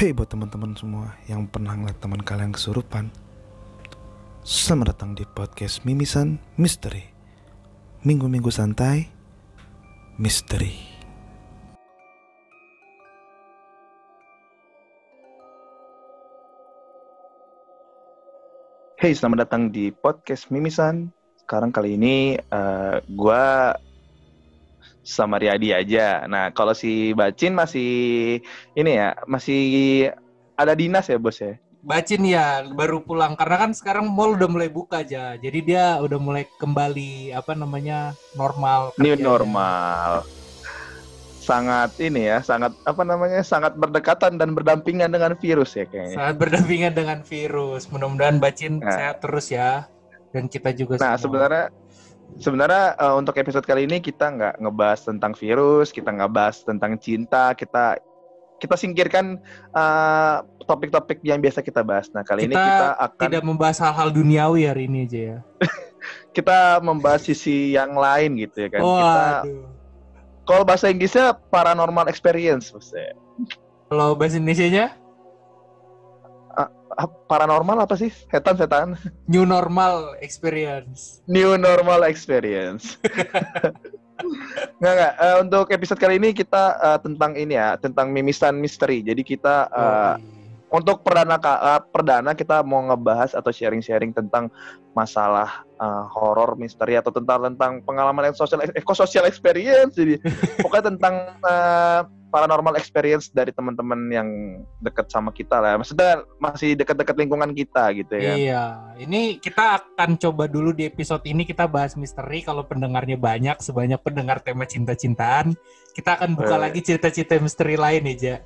Hey buat teman-teman semua yang pernah ngeliat teman kalian kesurupan Selamat datang di podcast Mimisan Misteri. Minggu-minggu santai Misteri. Hey selamat datang di podcast Mimisan. Sekarang kali ini uh, gua sama Riyadi aja. Nah, kalau si Bacin masih ini ya, masih ada dinas ya, Bos ya? Bacin ya baru pulang karena kan sekarang mall udah mulai buka aja. Jadi dia udah mulai kembali apa namanya normal. New normal. Sangat ini ya, sangat apa namanya? sangat berdekatan dan berdampingan dengan virus ya kayaknya. Sangat berdampingan dengan virus. Mudah-mudahan Bacin nah. sehat terus ya. Dan kita juga Nah, semua. sebenarnya sebenarnya uh, untuk episode kali ini kita nggak ngebahas tentang virus, kita nggak bahas tentang cinta, kita kita singkirkan uh, topik-topik yang biasa kita bahas. Nah kali kita ini kita akan tidak membahas hal-hal duniawi hari ini aja ya. kita membahas sisi yang lain gitu ya kan. Oh, kita kalau bahasa Inggrisnya paranormal experience maksudnya. Kalau bahasa Indonesia-nya? Paranormal apa sih? Setan-setan. New normal experience. New normal experience. nggak nggak. Uh, untuk episode kali ini kita uh, tentang ini ya, tentang mimisan misteri. Jadi kita uh, oh, untuk perdana uh, perdana kita mau ngebahas atau sharing-sharing tentang masalah uh, horor misteri atau tentang tentang pengalaman yang sosial eh, social experience. Jadi pokoknya tentang uh, paranormal experience dari teman-teman yang dekat sama kita lah. Maksudnya masih dekat-dekat lingkungan kita gitu ya. Iya, ini kita akan coba dulu di episode ini kita bahas misteri. Kalau pendengarnya banyak, sebanyak pendengar tema cinta-cintaan, kita akan buka eh. lagi cerita-cerita misteri lain ya,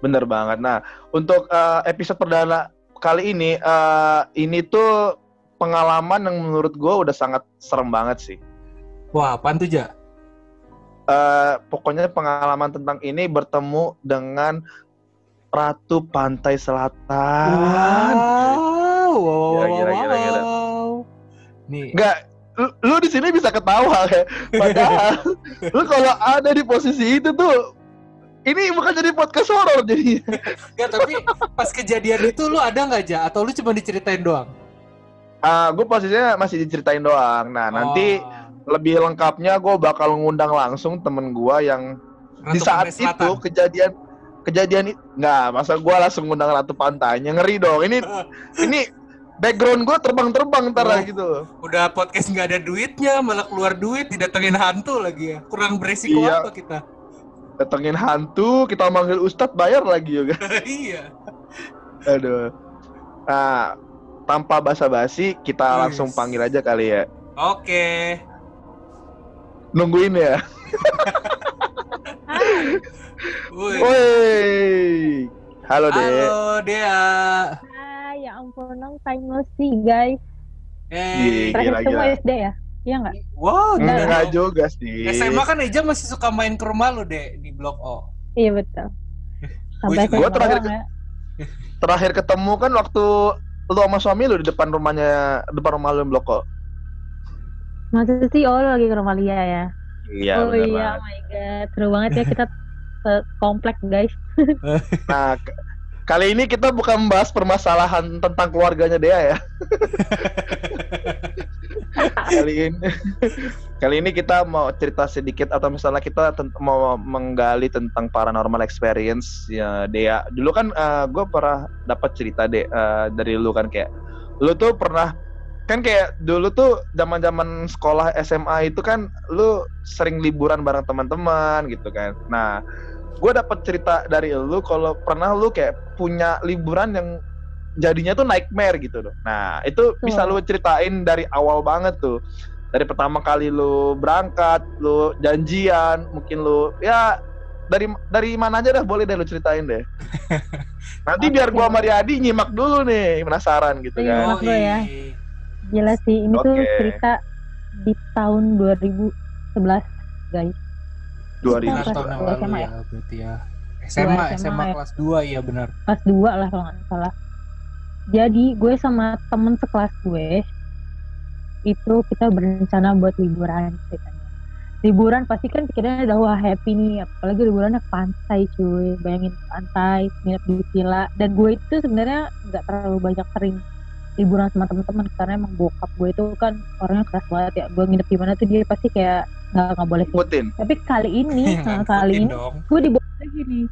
Bener banget. Nah, untuk uh, episode perdana kali ini, uh, ini tuh pengalaman yang menurut gue udah sangat serem banget sih. Wah, apaan tuh, Ja? uh, pokoknya pengalaman tentang ini bertemu dengan Ratu Pantai Selatan. Wow, wow, ya, gila, gila, gila. Nih. Enggak, lu, lu di sini bisa ketawa ya. Padahal lu kalau ada di posisi itu tuh ini bukan jadi podcast horor jadi. Enggak, tapi pas kejadian itu lu ada nggak aja atau lu cuma diceritain doang? Ah, uh, gue posisinya masih diceritain doang. Nah, oh. nanti lebih lengkapnya gue bakal ngundang langsung temen gue yang Ratu di saat itu kejadian kejadian nggak masa gue langsung ngundang Ratu Pantainya ngeri dong ini ini background gue terbang-terbang ntar oh, gitu udah podcast nggak ada duitnya malah keluar duit didatengin hantu lagi ya kurang beresiko iya. apa kita datengin hantu kita manggil ustadz bayar lagi juga iya aduh nah tanpa basa-basi kita yes. langsung panggil aja kali ya oke okay nungguin ya. Woi. Halo, Dea. Halo, Dea. Hai, ya ampun, long time no see, guys. Eh, Terakhir ketemu SD ya? Iya nggak? Wow, enggak, juga sih. SMA kan Eja masih suka main ke rumah lu, deh di Blok O. Iya, betul. Sampai gua terakhir ke, ya. terakhir ketemu kan waktu lu sama suami lu di depan rumahnya depan rumah lu Blok O. Masa sih oh lagi ke rumah Lia ya? Iya, Oh iya, oh my god. Seru banget ya kita komplek guys. nah, kali ini kita bukan membahas permasalahan tentang keluarganya Dea ya. kali ini kali ini kita mau cerita sedikit atau misalnya kita mau menggali tentang paranormal experience ya Dea. Dulu kan uh, eh, gue pernah dapat cerita deh uh, dari lu kan kayak lu tuh pernah kan kayak dulu tuh zaman zaman sekolah SMA itu kan lu sering liburan bareng teman-teman gitu kan nah gue dapat cerita dari lu kalau pernah lu kayak punya liburan yang jadinya tuh nightmare gitu loh nah itu hmm. bisa lu ceritain dari awal banget tuh dari pertama kali lu berangkat lu janjian mungkin lu ya dari dari mana aja dah boleh deh lu ceritain deh nanti biar gua sama Riyadi nyimak dulu nih penasaran gitu iya, kan ya Gila sih, ini okay. tuh cerita di tahun 2011, guys. 2011 tahun yang lalu SMA ya, berarti ya. SMA, SMA, SMA ya. kelas 2 iya benar. Kelas 2 lah kalau nggak salah. Jadi gue sama temen sekelas gue itu kita berencana buat liburan ceritanya. liburan pasti kan pikirannya udah wah happy nih apalagi liburannya ke pantai cuy bayangin pantai nginep di villa dan gue itu sebenarnya nggak terlalu banyak sering liburan sama teman-teman karena emang bokap gue itu kan orangnya keras banget ya gue nginep di mana tuh dia pasti kayak nggak nggak boleh Ikutin. tapi kali ini nah, kali ini dong. gue dibolehin nih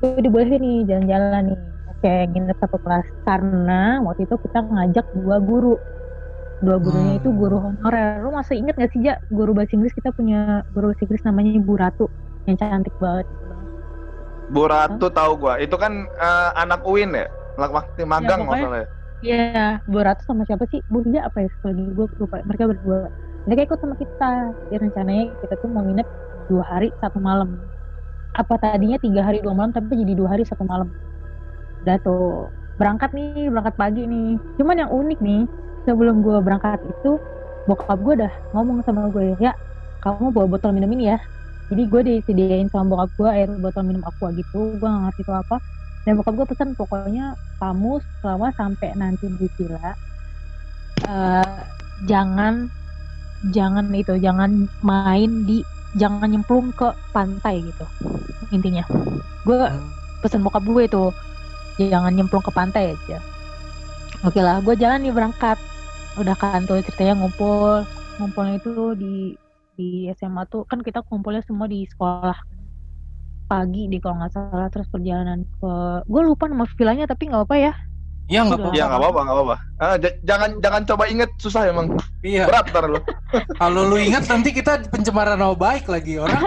gue dibolehin nih jalan-jalan nih oke nginep satu kelas karena waktu itu kita ngajak dua guru dua gurunya Hmm. itu guru honorer lu masih inget gak sih ja guru bahasa Inggris kita punya guru bahasa Inggris namanya Ibu Ratu yang cantik banget Bu Ratu tahu gua. Itu kan eh, anak Uin ya? Waktu magang pokoknya- masalahnya. Iya, Bu Ratu sama siapa sih? Bu Hija apa ya? Sekali lagi gue lupa. Mereka berdua. Mereka ikut sama kita. Jadi rencananya kita tuh mau nginep dua hari satu malam. Apa tadinya tiga hari dua malam tapi jadi dua hari satu malam. Udah tuh berangkat nih, berangkat pagi nih. Cuman yang unik nih, sebelum gue berangkat itu bokap gue udah ngomong sama gue ya, kamu bawa botol minum ini ya. Jadi gue disediain sama bokap gue air botol minum aqua gitu. Gue gak ngerti itu apa. Dan bokap gue pesan pokoknya kamu selama sampai nanti di villa eh, jangan jangan itu jangan main di jangan nyemplung ke pantai gitu intinya gue Hmm. pesan bokap gue itu jangan nyemplung ke pantai aja. Oke lah gue jalan nih berangkat. Udah kan tuh ceritanya ngumpul. Ngumpulnya itu di di SMA tuh kan kita kumpulnya semua di sekolah pagi di kalau nggak salah terus perjalanan ke gue lupa nama villanya tapi nggak apa ya Iya nggak apa-apa. Ya nggak apa-apa, nggak apa-apa. Ah, j- jangan jangan coba inget susah emang. Iya. Berat ntar lo. Kalau lu ingat nanti kita pencemaran nama baik lagi orang.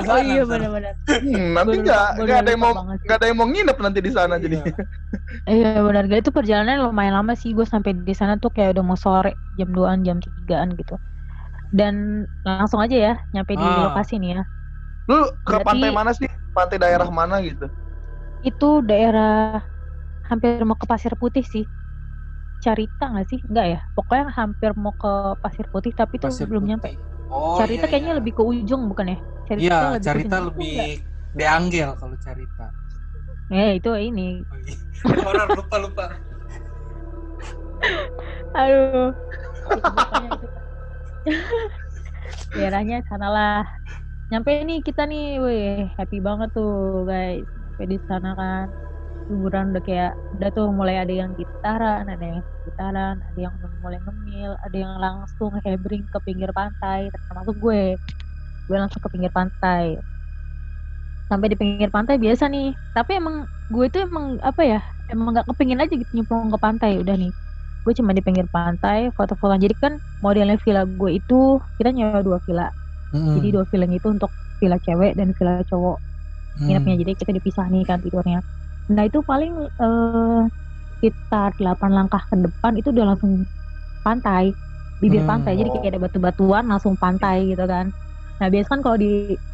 Oh sana iya benar-benar Hmm, nanti nggak nggak ada yang mau nggak ada yang mau nginep nanti di sana jadi. Iya. Iya benar gak itu perjalanan lumayan lama sih gue sampai di sana tuh kayak udah mau sore jam 2an jam 3an gitu. Dan langsung aja ya nyampe di Ah. lokasi nih ya. Lu ke Berarti- pantai mana sih? Pantai daerah mana gitu? Itu daerah hampir mau ke Pasir Putih sih. Carita nggak sih? Enggak ya. Pokoknya hampir mau ke Pasir Putih tapi tuh Pasir belum Putih. nyampe. Oh, Carita iya, kayaknya iya. lebih ke ujung bukan ya? Carita Iya, lebih ke Carita ujung. lebih deanggel kalau Carita. Eh itu ini. Oh, iya. Orang lupa lupa. Aduh. Daerahnya sana lah. Nyampe nih kita nih, weh happy banget tuh guys. Sampai di sana kan liburan udah kayak udah tuh mulai ada yang gitaran, ada yang gitaran, ada yang mulai ngemil, ada yang langsung hebring ke pinggir pantai, termasuk gue. Gue langsung ke pinggir pantai. Sampai di pinggir pantai biasa nih. Tapi emang gue tuh emang apa ya? Emang nggak kepingin aja gitu nyemplung ke pantai udah nih gue cuma di pinggir pantai foto-foto jadi kan modelnya villa gue itu kita nyewa dua villa Hmm. jadi dua villa itu untuk villa cewek dan villa cowok nginepnya jadi kita dipisah nih kan tidurnya nah itu paling eh, sekitar 8 langkah ke depan itu udah langsung pantai bibir Hmm. pantai jadi kayak ada batu-batuan langsung pantai gitu kan nah biasa kan kalau di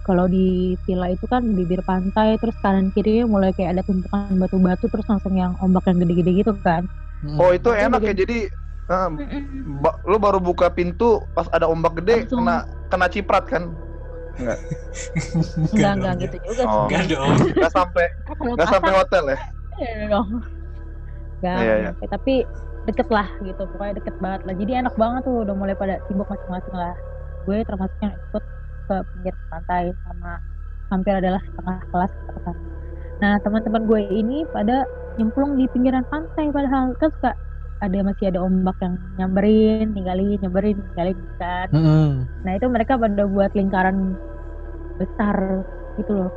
kalau di villa itu kan bibir pantai terus kanan kirinya mulai kayak ada tumpukan batu-batu terus langsung yang ombak yang gede-gede gitu kan Hmm. Oh itu enak ya jadi eh, ba- lu baru buka pintu pas ada ombak gede Langsung. kena kena ciprat kan? enggak Enggak enggak gitu juga Oh. Enggak dong. Nggak sampai kalau nggak sampai hotel ya? Iya dong. Gak Iya, iya. tapi deket lah gitu pokoknya deket banget lah jadi enak banget tuh udah mulai pada sibuk masing-masing lah gue termasuk yang ikut ke pinggir pantai sama hampir adalah setengah kelas kita ke sana. nah teman-teman gue ini pada nyemplung di pinggiran pantai padahal kan suka ada masih ada ombak yang nyamberin ninggalin nyamberin ninggalin kan Hmm. nah itu mereka pada buat lingkaran besar gitu loh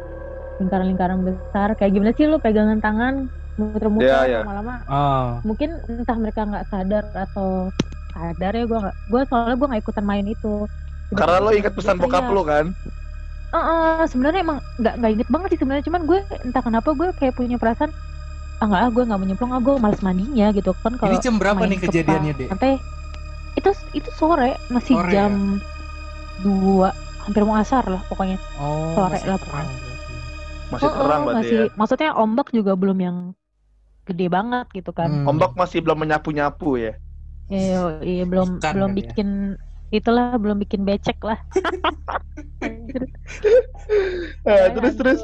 lingkaran-lingkaran besar kayak gimana sih lu pegangan tangan muter-muter Iya, iya. lama-lama Oh. mungkin entah mereka nggak sadar atau sadar ya gue nggak gue soalnya gue nggak ikutan main itu Karena lo inget pesan bokap lu kan? Eh, eh, sebenarnya emang nggak nggak inget banget sih sebenarnya cuman gue entah kenapa gue kayak punya perasaan ah nggak ah gue nggak mau nyemplung ah gue males mandinya gitu kan kalau Ini jam berapa nih ke kejadiannya, Dek? pantai itu itu sore masih Sore, jam dua hampir mau asar lah pokoknya Oh, Sore masih lah, terang pokoknya. Masih Oh, terang oh, berarti masih, ya. maksudnya ombak juga belum yang gede banget gitu kan Hmm. Ombak masih belum menyapu-nyapu ya. Iya, iya belum Ikan belum ya. bikin itulah belum bikin becek lah. Anjir. Eh, Ya, terus terus.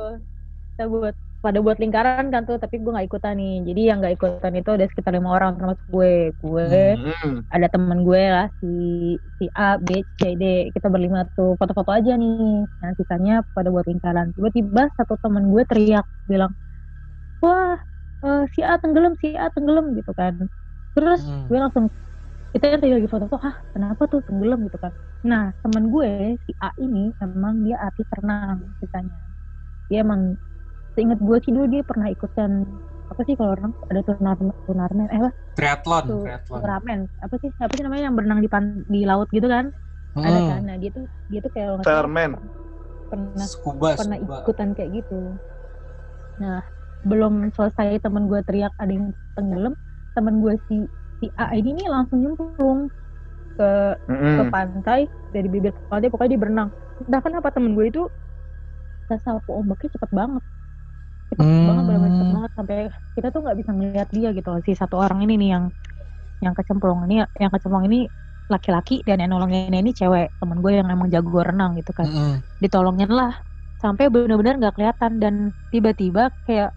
Kita buat pada buat lingkaran kan tuh tapi gue nggak ikutan nih. Jadi yang nggak ikutan itu ada sekitar lima orang termasuk gue. Gue Hmm. ada temen gue lah si si A B C D. Kita berlima tuh foto-foto aja nih. Nah sisanya pada buat lingkaran. Tiba-tiba satu temen gue teriak bilang wah eh, si A tenggelam si A tenggelam gitu kan. Terus Hmm. gue langsung kita tadi lagi foto-foto ah kenapa tuh tenggelam? Gitu kan. Nah temen gue si A ini emang dia artis renang ceritanya dia emang seingat gue sih dulu dia pernah ikutan apa sih kalau renang ada turnamen turnamen eh apa Triathlon, turnamen apa sih apa sih namanya yang berenang di pan, di laut gitu kan ada Hmm. kan nah dia tuh dia tuh kayak Fireman. pernah Scuba, pernah scuba. ikutan kayak gitu nah belum selesai temen gue teriak ada yang tenggelam temen gue si si A ini nih langsung nyemplung ke ke Mm-mm. pantai dari bibir pantai pokoknya dia berenang entah kenapa temen gue itu sapu ombaknya cepet banget cepet Hmm. banget benar cepet banget. Sampai kita tuh nggak bisa ngeliat dia gitu si satu orang ini nih yang yang kecemplung. Ini yang kecemplung ini laki-laki dan yang nolongin ini cewek. Temen gue yang emang jago renang gitu kan. Mm-mm. ditolongin lah. Sampai benar-benar nggak kelihatan. Dan tiba-tiba kayak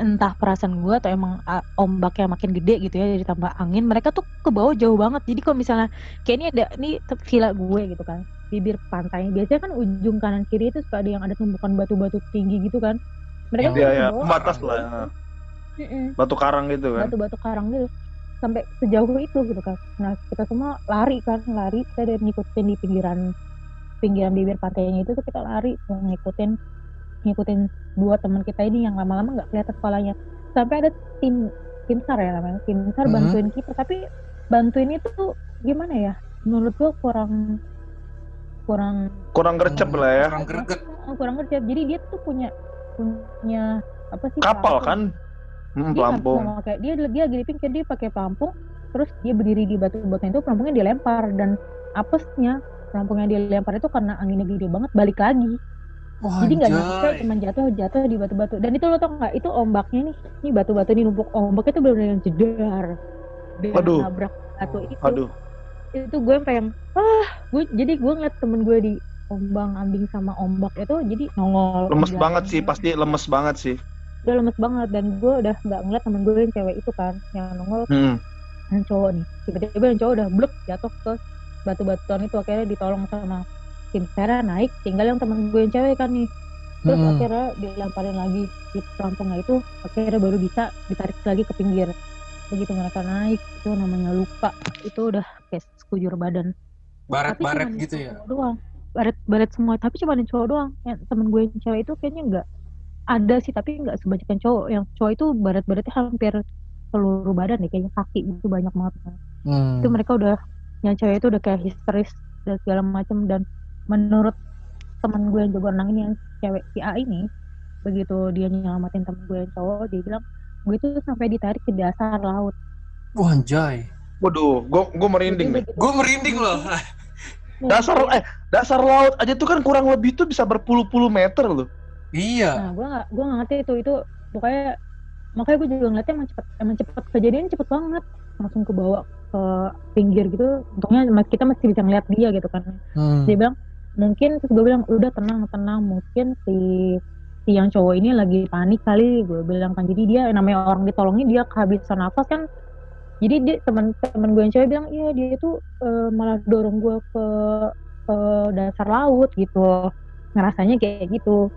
entah perasaan gue atau emang ombaknya makin gede gitu ya ditambah angin mereka tuh ke bawah jauh banget. Jadi kalau misalnya kayak ini ada ini villa gue gitu kan. Bibir pantai biasanya kan ujung kanan kiri itu suka ada yang ada tumpukan batu-batu tinggi gitu kan mereka ya, bawah, pembatas lah. Mm-mm Batu karang gitu kan. batu-batu karang gitu sampai sejauh itu gitu kan nah kita semua lari kan lari kita dari ngikutin di pinggiran pinggiran bibir pantainya itu tuh kita lari ngikutin ngikutin dua teman kita ini yang lama-lama nggak kelihatan kepalanya sampai ada tim tim sar ya namanya tim sar Mhm. bantuin kita tapi bantuin itu tuh gimana ya menurut gua kurang kurang Kurang gercep lah ya. Kurang greget. eh, kurang gercep jadi dia tuh punya punya apa sih Kapal pelampung kan? Hmm, dia pelampung. pakai dia dia lagi pinggir dia pakai pelampung terus dia berdiri di batu batunya itu pelampungnya dilempar dan apesnya pelampung yang dilempar itu karena anginnya gede banget balik lagi Wah, jadi nggak nyampe cuma jatuh jatuh di batu-batu dan itu lo tau nggak itu ombaknya nih ini batu-batu ini numpuk ombaknya itu benar-benar yang jedar dan Waduh. nabrak batu itu Aduh. itu gue sampai yang ah gue jadi gue ngeliat temen gue di ombang ambing sama ombak itu jadi nongol Lemes banget sih, pasti lemes banget sih. udah lemes banget dan gue udah nggak ngeliat temen gue yang cewek itu kan yang nongol Hmm. yang cowok nih tiba-tiba yang cowok udah blek jatuh ke batu-batuan itu akhirnya ditolong sama tim Sarah naik tinggal yang temen gue yang cewek kan nih terus Mm-mm. akhirnya dilemparin lagi di pelampungnya itu akhirnya baru bisa ditarik lagi ke pinggir begitu mereka naik itu namanya luka itu udah kayak sekujur badan Baret-baret cuman gitu ya. doang baret baret semua tapi cuma yang cowok doang yang temen gue yang cewek itu kayaknya enggak ada sih tapi nggak sebanyak yang cowok yang cowok itu baret baretnya hampir seluruh badan deh kayaknya kaki itu banyak banget Hmm. itu mereka udah yang cewek itu udah kayak histeris dan segala macam dan menurut teman gue yang jago renang ini yang cewek si A ini begitu dia nyelamatin temen gue yang cowok dia bilang gue itu sampai ditarik ke dasar laut Wah, anjay. Waduh, gua gua merinding nih. Begitu- Gue merinding loh. Dasar eh dasar laut aja tuh kan kurang lebih tuh bisa berpuluh-puluh meter loh. iya. Nah, gue gak, gue gak ngerti itu, itu pokoknya makanya gue juga ngeliatnya emang cepet, emang cepet kejadian cepet banget, langsung ke bawah ke pinggir gitu. Untungnya kita masih bisa ngeliat dia gitu kan. Hmm. Dia bilang mungkin terus gue bilang udah tenang tenang mungkin si si yang cowok ini lagi panik kali gue bilang kan jadi dia namanya orang ditolongin dia kehabisan nafas kan jadi dia teman teman gue yang cewek bilang iya dia tuh eh, malah dorong gue ke ke dasar laut gitu. Ngerasanya kayak gitu.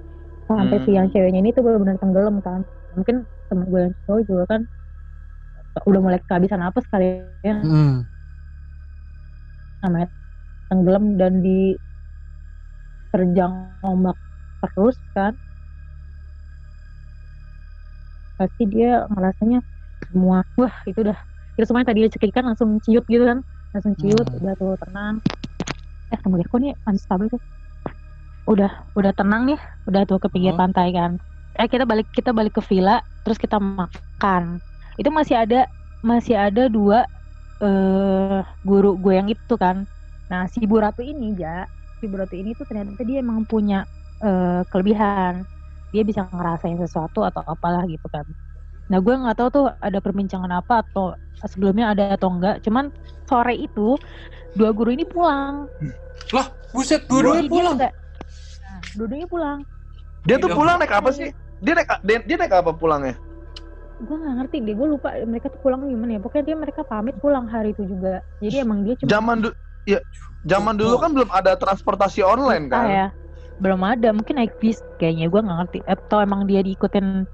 Sampai si yang Hmm. ceweknya ini tuh benar-benar tenggelam kan. Mungkin teman gue yang cowok juga kan udah mulai kehabisan nafas kali ya. Hmm. namanya tenggelam dan di terjang ombak terus kan. Pasti dia ngerasanya semua wah itu udah itu semuanya tadi cekikan langsung ciut gitu kan. Langsung ciut Hmm. udah tuh tenang. Eh tunggu deh kok nih unstable tuh? Udah udah tenang nih. Udah tuh ke pinggir Hmm. pantai kan. Eh kita balik kita balik ke villa terus kita makan. Itu masih ada masih ada dua eh guru gue yang itu kan. Nah si Bu Ratu ini ya si Bu Ratu ini tuh ternyata dia emang punya eh, kelebihan. Dia bisa ngerasain sesuatu atau apalah gitu kan nah gue nggak tahu tuh ada perbincangan apa atau sebelumnya ada atau enggak cuman sore itu dua guru ini pulang Buset, Jadi dua-duanya dia pulang. nggak- nah, dua-duanya pulang Dia tuh Tidak. pulang naik apa sih? dia naik dia, dia naik apa pulangnya? gue nggak ngerti deh gue lupa mereka tuh pulang gimana ya pokoknya dia mereka pamit pulang hari itu juga jadi emang dia cuma Zaman du ya zaman dulu kan belum ada transportasi online Ah, kan? ya belum ada mungkin naik bis kayaknya gue nggak ngerti atau emang dia diikutin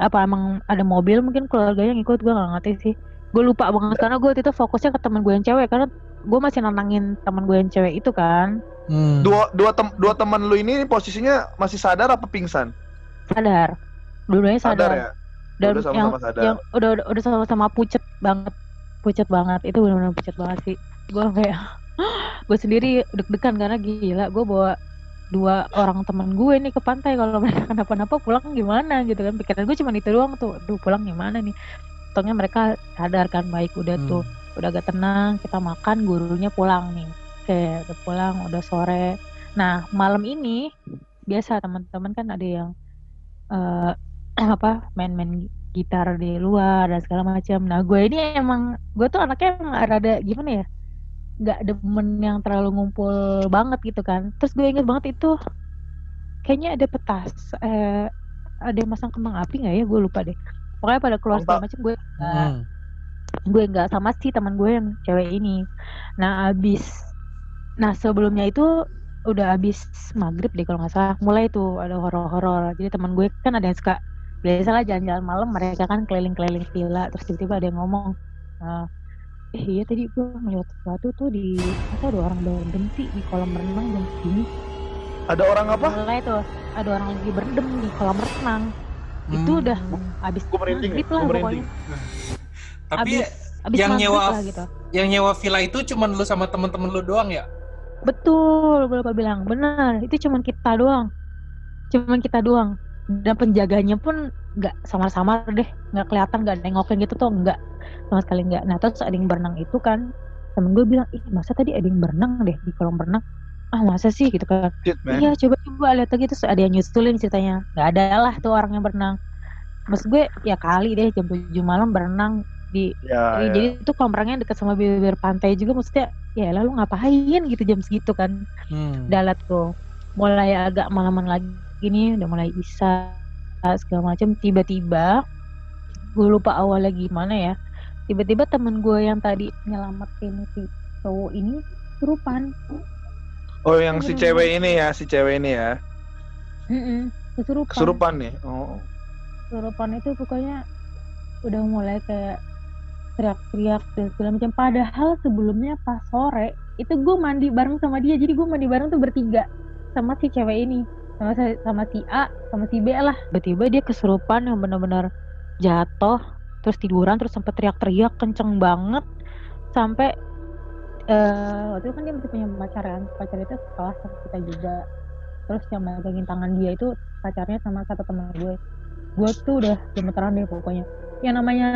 apa emang ada mobil mungkin keluarganya ngikut gue nggak ngerti sih gue lupa banget karena gue waktu itu fokusnya ke teman gue yang cewek karena gue masih nantangin teman gue yang cewek itu kan Hmm. Dua dua tem dua teman lu ini posisinya masih sadar apa pingsan? sadar dua-duanya Sadar, sadar, ya? dan Udah yang sama-sama sadar. yang udah udah, udah sama-sama pucet banget pucet banget itu benar-benar pucet banget sih gue kayak gue sendiri deg-degan karena gila gue bawa dua orang teman gue nih ke pantai kalau mereka kenapa-napa pulang gimana gitu kan. Pikiran gue cuma itu doang tuh aduh pulang gimana nih? Untungnya mereka sadar kan baik udah Hmm. tuh udah agak tenang kita makan gurunya pulang nih. Oke udah pulang udah sore. Nah malam ini biasa teman-teman kan ada yang eh apa main-main gitar di luar dan segala macam. Nah gue ini emang gue tuh anaknya emang rada gimana ya nggak demen yang terlalu ngumpul banget gitu kan. Terus gue inget banget itu kayaknya ada petas eh ada yang masang kembang api nggak ya? Gue lupa deh. Pokoknya pada keluar segala macam gue Hmm. gue nggak sama si teman gue yang cewek ini. Nah abis nah sebelumnya itu udah abis maghrib deh kalau nggak salah. Mulai tuh ada horor-horor. Jadi teman gue kan ada yang suka biasalah jalan-jalan malam mereka kan keliling-keliling villa terus tiba-tiba ada yang ngomong "Eh, eh iya tadi gue melihat sesuatu tuh di masa ada orang berhenti di kolam renang jam segini Ada orang apa? mulai tuh ada orang lagi berendam di kolam renang itu Hmm. udah abis Gua merinding ya, lah pokoknya Tapi abis abis yang nyewa- lah gitu yang nyewa villa itu cuman lu sama temen-temen lu doang ya? Betul, Bapak bilang benar. Itu cuman kita doang, cuman kita doang. Dan penjaganya pun nggak samar-samar deh, nggak kelihatan, nggak nengokin gitu tuh nggak sama sekali nggak. Nah terus ada yang berenang itu kan, temen gue bilang, ih masa tadi ada yang berenang deh di kolam renang? Ah masa sih gitu kan? Shit. Iya coba coba lihat lagi terus ada yang nyusulin ceritanya. Nggak ada lah tuh orang yang berenang. Maksud gue ya kali deh jam 7 malam berenang di Ya, ya. Jadi itu kolam renangnya dekat sama bibir pantai juga maksudnya ya lalu ngapain gitu jam segitu kan Hmm. dalat tuh mulai agak malaman lagi nih udah mulai isa segala macam tiba-tiba gue lupa awalnya gimana ya tiba-tiba temen gue yang tadi nyelamatin si cowok ini kesurupan. Oh, yang si cewek ini ya, si cewek ini ya. Mm-mm, kesurupan. Kesurupan nih. Oh. kesurupan itu pokoknya udah mulai kayak teriak-teriak dan segala macam. Padahal sebelumnya pas sore itu gue mandi bareng sama dia. Jadi gue mandi bareng tuh bertiga sama si cewek ini. Sama sama si A sama si B lah. Tiba-tiba dia kesurupan yang benar-benar jatuh terus tiduran terus sempat teriak-teriak kenceng banget. Sampai eh waktu itu kan dia masih punya pacar kan pacar itu sekelas sama kita juga. Terus yang megangin tangan dia itu pacarnya sama satu teman gue. Gue tuh udah gemeteran deh pokoknya. Yang namanya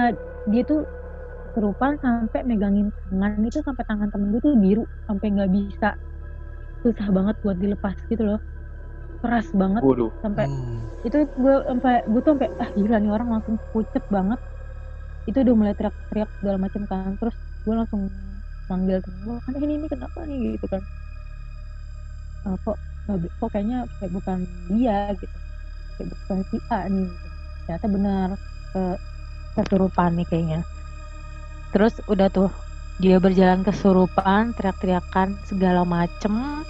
dia tuh kesurupan sampai megangin tangan itu sampai tangan temen gue tuh biru sampai nggak bisa. Susah banget buat dilepas gitu loh. Keras banget. Waduh. sampai Hmm. itu gue sampai gue tuh sampai ah gila nih orang langsung pucet banget itu udah mulai teriak-teriak segala macam kan. Terus gue langsung manggil temen gue kan ini ini kenapa nih? Gitu kan. "Ah, kok bi- kok kayaknya kayak bukan dia gitu. Kayak bukan si A nih gitu. ternyata benar ke kesurupan nih kayaknya. Terus udah tuh dia berjalan kesurupan teriak-teriakan segala macem.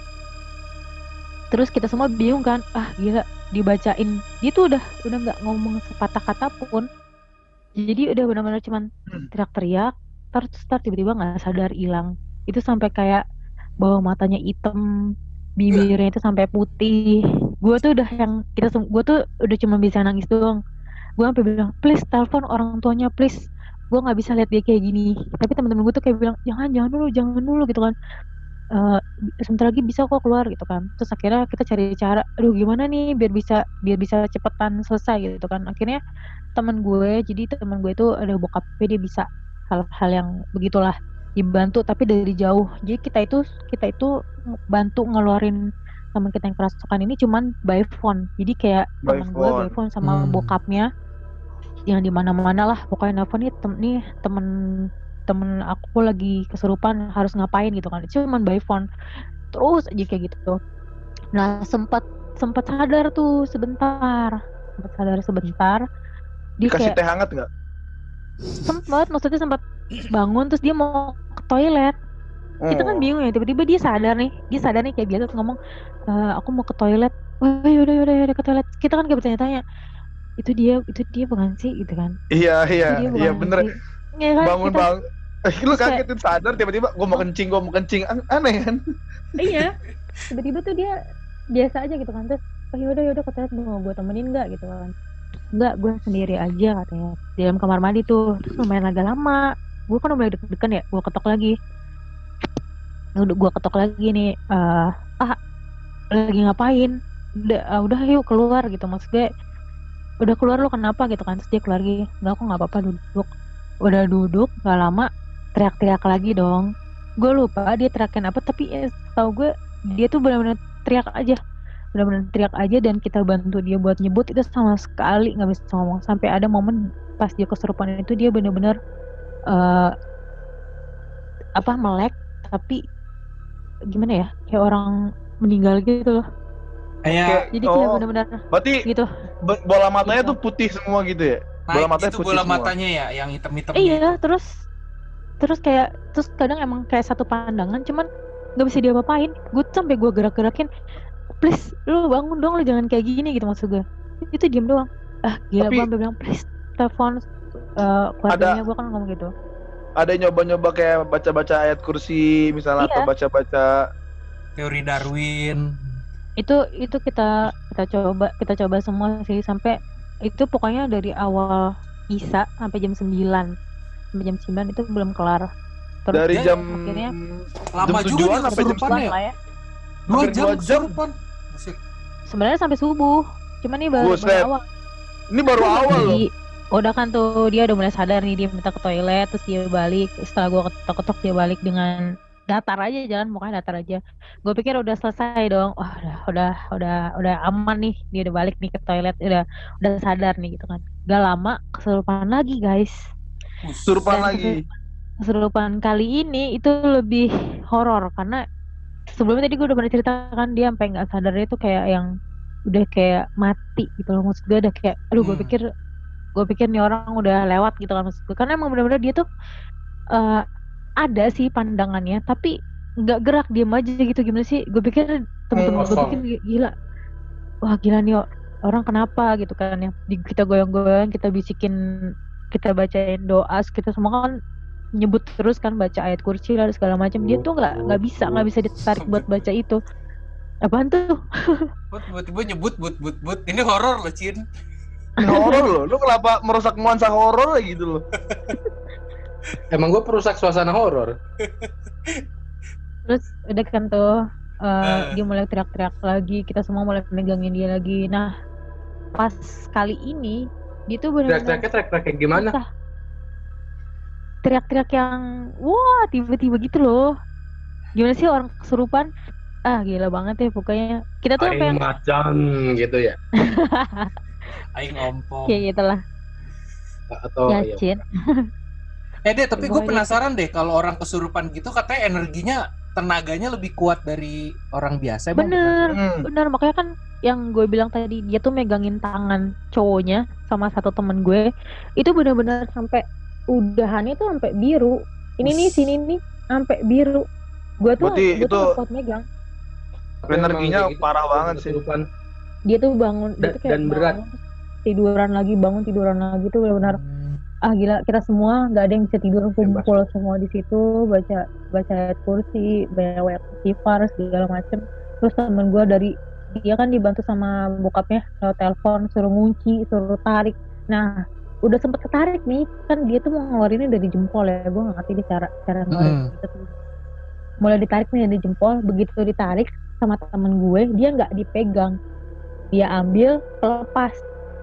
Terus kita semua bingung kan ah gila dibacain. Dia tuh udah udah nggak ngomong sepatah kata pun jadi udah benar-benar cuman teriak-teriak terus tar tiba-tiba nggak sadar hilang. Itu sampai kayak bawah matanya hitam bibirnya itu sampai putih. Gue tuh udah yang kita gue tuh udah cuma bisa nangis doang. Gue sampai bilang please telepon orang tuanya please. Gue nggak bisa lihat dia kayak gini. Tapi teman-teman gue tuh kayak bilang jangan jangan dulu jangan dulu gitu kan. Eh, sebentar lagi bisa kok keluar gitu kan. Terus akhirnya kita cari cara aduh gimana nih biar bisa biar bisa cepetan selesai gitu kan. Akhirnya teman gue jadi teman gue itu ada bokapnya dia bisa hal-hal yang begitulah dibantu tapi dari jauh. Jadi kita itu kita itu bantu ngeluarin teman kita yang kerasukan ini cuman by phone. Jadi kayak By teman gue by phone. sama Hmm. bokapnya yang di mana-mana lah. Pokoknya nelfon nih tem nih temen temen aku lagi kesurupan harus ngapain? Gitu kan. Cuman by phone. Terus aja kayak gitu. Nah sempat sempat sadar tuh sebentar. Sempat sadar sebentar dia Dikasih kayak teh hangat nggak? sempet maksudnya sempat bangun terus dia mau ke toilet kita kan Oh. bingung ya tiba-tiba dia sadar nih dia sadar nih kayak biasa ngomong "E, aku mau ke toilet oh yaudah yaudah yaudah ke toilet kita kan kayak bertanya-tanya itu dia itu dia bukan sih gitu kan Iya iya iya bener. sih. Iya kan, Bangun kita- bang. Eh, lu Terus kayak- sadar tiba-tiba gue mau kencing gue mau kencing An- aneh kan? iya tiba-tiba tuh dia biasa aja gitu kan terus oh yaudah yaudah ke toilet mau gue temenin nggak gitu kan nggak gue sendiri aja katanya. Di dalam kamar mandi tuh. Terus lumayan agak lama. Gue kan udah deg-degan ya gue ketok lagi. Udah gue ketok lagi nih eh ah lagi ngapain? Udah ah, udah yuk keluar gitu. Maksud gue udah keluar lu kenapa gitu kan? Terus dia keluar lagi nggak aku nggak apa-apa duduk. Udah duduk gak lama teriak-teriak lagi dong. Gue lupa dia teriakin apa tapi eh, tau gue dia tuh benar-benar teriak aja benar-benar teriak aja dan kita bantu dia buat nyebut itu sama sekali nggak bisa ngomong sampai ada momen pas dia kesurupan itu dia benar-benar eh apa melek tapi gimana ya kayak orang meninggal gitu loh Kayak jadi kayak oh, benar-benar berarti gitu bola matanya Gitu. tuh putih semua gitu ya? bola naik matanya itu putih bola semua. matanya ya, yang hitam-hitam. iya terus terus kayak terus kadang emang kayak satu pandangan cuman nggak bisa diapa-apain gue tuh sampai gue gerak-gerakin please lu bangun dong lu jangan kayak gini gitu maksud gue itu diem doang ah gila Tapi- gue bilang please telepon uh, keluarganya gue kan ngomong gitu Ada nyoba-nyoba kayak baca-baca ayat kursi misalnya Iya. atau baca-baca Teori Darwin. itu itu kita kita coba kita coba semua sih sampai itu pokoknya dari awal Isa sampai jam 9 sampai jam 9 itu belum kelar terus dari dia jam akhirnya Lama jam juga jam kesurupan ya. lah ya Dua jam dua jam. kesurupan. Sebenarnya sampai subuh cuman ini baru, Buset. baru awal ini baru awal loh. Jadi, udah kan tuh dia udah mulai sadar nih dia minta ke toilet terus dia balik setelah gua ketok-ketok dia balik dengan datar aja jalan mukanya datar aja gue pikir udah selesai dong wah udah udah udah udah aman nih dia udah balik nih ke toilet udah udah sadar nih gitu kan gak lama kesurupan lagi guys Kesurupan Dan lagi. kesurupan kali ini itu lebih horor karena sebelumnya tadi gue udah pernah ceritakan dia sampai nggak sadar itu kayak yang udah kayak mati gitu loh. Maksud gue udah kayak aduh gue Hmm. pikir gue pikir nih orang udah lewat gitu kan maksud gue karena emang benar-benar dia tuh eh, ada sih pandangannya tapi nggak gerak diem aja gitu. Gimana sih? Gue pikir temen-temen gue pikir gila. Wah gila nih orang kenapa gitu kan ya? Kita goyang-goyang kita bisikin kita bacain doa kita semua kan nyebut terus kan baca ayat kursi lah segala macam dia tuh nggak nggak bisa nggak bisa ditarik buat baca itu apaan tuh Kok tiba-tiba nyebut but but but. Ini horor loh, Cin. Ini horor loh. Lu kenapa merusak nuansa horor gitu loh? Emang gue perusak suasana horor. terus udah kan tuh Eh. dia mulai teriak-teriak lagi kita semua mulai megangin dia lagi nah pas kali ini dia tuh benar-benar Teriak-teriaknya teriak-teriak kayak gimana? susah. Teriak-teriak yang wah tiba-tiba gitu loh gimana sih orang kesurupan ah gila banget ya pokoknya kita tuh Aing yang macan gitu ya. Aing ompong. kayak gitulah Atau ya iya. Cin Eh deh, tapi gue penasaran deh kalau orang kesurupan gitu katanya energinya tenaganya lebih kuat dari orang biasa. Bener Hmm. bener makanya kan yang gue bilang tadi dia tuh megangin tangan cowoknya sama satu temen gue itu bener-bener sampai udahannya tuh sampai biru ini nih Us. sini nih sampai biru gue tuh Berarti gue tuh itu- kuat megang Energinya gitu, parah banget sih. kesurupan. dia tuh bangun dia Dan- tuh kayak dan berat. bangun, tiduran lagi bangun tiduran lagi tuh benar-benar Hmm. ah gila kita semua nggak ada yang bisa tidur kumpul semua di situ baca baca ayat kursi baca istighfar segala macem terus temen gue dari dia kan dibantu sama bokapnya lewat telepon suruh ngunci suruh tarik nah udah sempet ketarik nih kan dia tuh mau ngeluarinnya dari jempol ya gue nggak ngerti dia cara cara ngeluarin gitu tuh. mulai ditarik nih dari jempol begitu ditarik sama temen gue dia nggak dipegang dia ambil lepas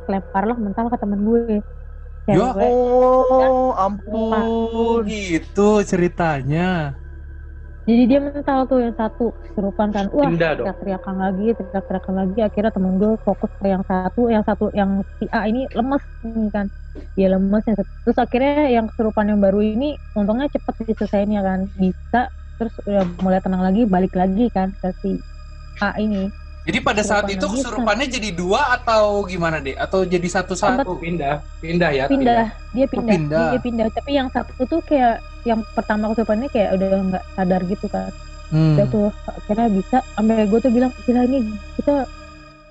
lemparlah mental ke temen gue Ya. Oh, ampun. gitu ceritanya. Jadi dia mental tuh yang satu kesurupan kan. Wah, teriak-teriakan lagi, teriak-teriakan lagi. Akhirnya temen gue fokus ke yang satu, yang satu yang si A ini lemes nih kan. Dia lemes yang satu. Terus akhirnya yang kesurupan yang baru ini untungnya cepet diselesainnya kan. Bisa terus udah mulai tenang lagi, balik lagi kan ke si A ini. Jadi pada saat itu kesurupannya jadi dua atau gimana deh? Atau jadi satu-satu? Oh, pindah, pindah ya. pindah dia pindah, pindah. dia pindah tapi yang satu tuh kayak yang pertama kesurupannya kayak udah nggak sadar gitu kan Hmm. udah tuh akhirnya bisa sampai gue tuh bilang gila ini kita